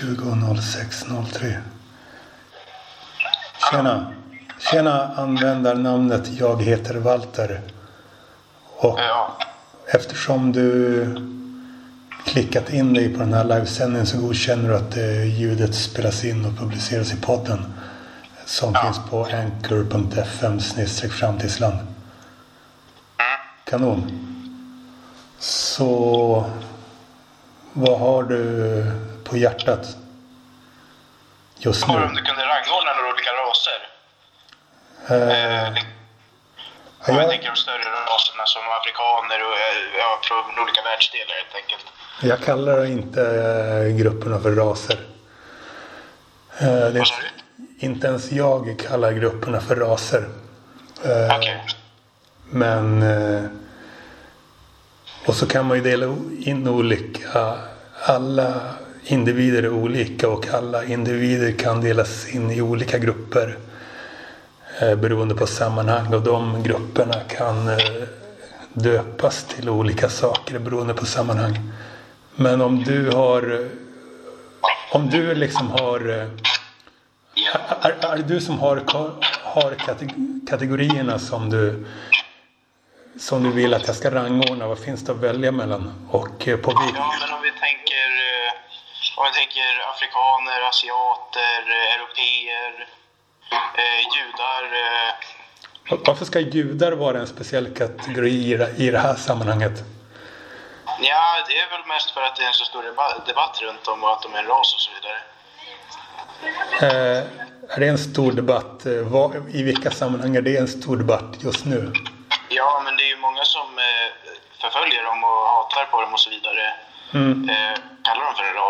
200603. Tjena. Tjena användarnamnet Jag heter Walter. Och Ja. eftersom du klickat in dig på den här livesändningen så godkänner du att eh, ljudet spelas in och publiceras i podden. Som Ja. finns på anchor.fm framtidsland. Kanon. Så vad har du på hjärtat just nu? Bara om du kunde rangordna några olika raser. Eh, Eh, ja, jag tänker de större raserna som afrikaner och eh, ja, från olika världsdelar helt enkelt. jag kallar inte eh, grupperna för raser. Eh, Vad sa du? inte ens jag kallar grupperna för raser. Okej. Men... eh, Och så kan man ju dela in olika... Alla individer är olika och alla individer kan delas in i olika grupper eh, beroende på sammanhang och de grupperna kan eh, döpas till olika saker beroende på sammanhang. Men om du har... Om du liksom har... eh, är, är det du som har, har kategorierna som du, som du vill att jag ska rangordna? Vad finns det att välja mellan? Och eh, på vilken... Ja, men om vi tänker, om vi tänker afrikaner, asiater, eh, europeer, eh, judar. Eh, Varför ska judar vara en speciell kategori i det- här sammanhanget? ja, det är väl mest för att det är en så stor deba- debatt runt dem och att de är en ras och så vidare. Eh, är det en stor debatt? I vilka sammanhang är det en stor debatt just nu? Ja, men det är ju många som förföljer dem och hatar på dem och så vidare. Mm. Eh, kallar dem för en ras.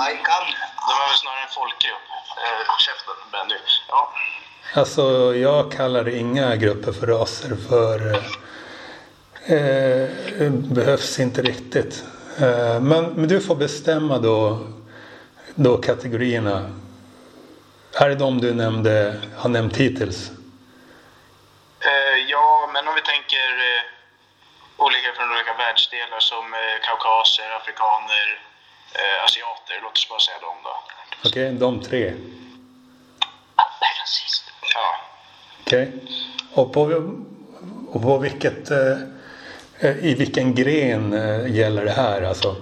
De är väl snarare en folkgrupp. Eh, käften, Benny. Ja. Alltså, jag kallar inga grupper för raser för eh, eh, behövs inte riktigt. Eh, men, men du får bestämma då, då kategorierna. Är det de du nämnde, har nämnt hittills? Eh, ja, men om vi tänker eh, olika från olika världsdelar som eh, kaukaser, afrikaner, eh, asiater. Låt oss bara säga dem då. Okej, de tre. Ja. Okej. Och, på, och på vilket, eh, eh, i vilken gren eh, gäller det här? Alltså?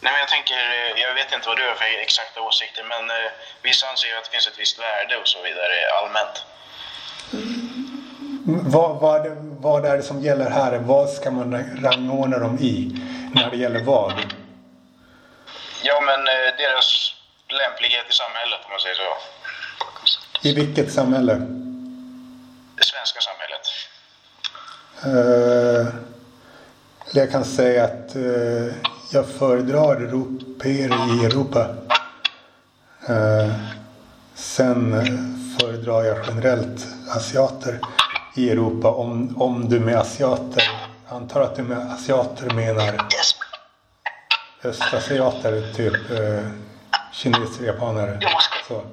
Nej, men jag tänker, eh, jag vet inte vad du har för exakta åsikter, men eh, vissa anser att det finns ett visst värde och så vidare allmänt. Vad, vad, vad är det som gäller här? Vad ska man rangordna dem i? När det gäller vad? Ja, men eh, deras lämplighet i samhället, om man säger så. I vilket samhälle? Det svenska samhället. Eh, jag kan säga att eh, jag föredrar europeer i Europa. Sen föredrar jag generellt asiater i Europa. Om, om du med asiater, antar att du med asiater menar östasiater, typ eh, kineser, japaner. Så.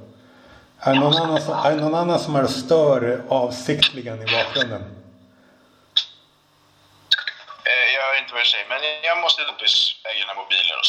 Är det någon annan som är, någon annan som är stör avsiktligen i bakgrunden? Eh, jag hör inte vad du säger, men jag måste äga den här mobilen och så.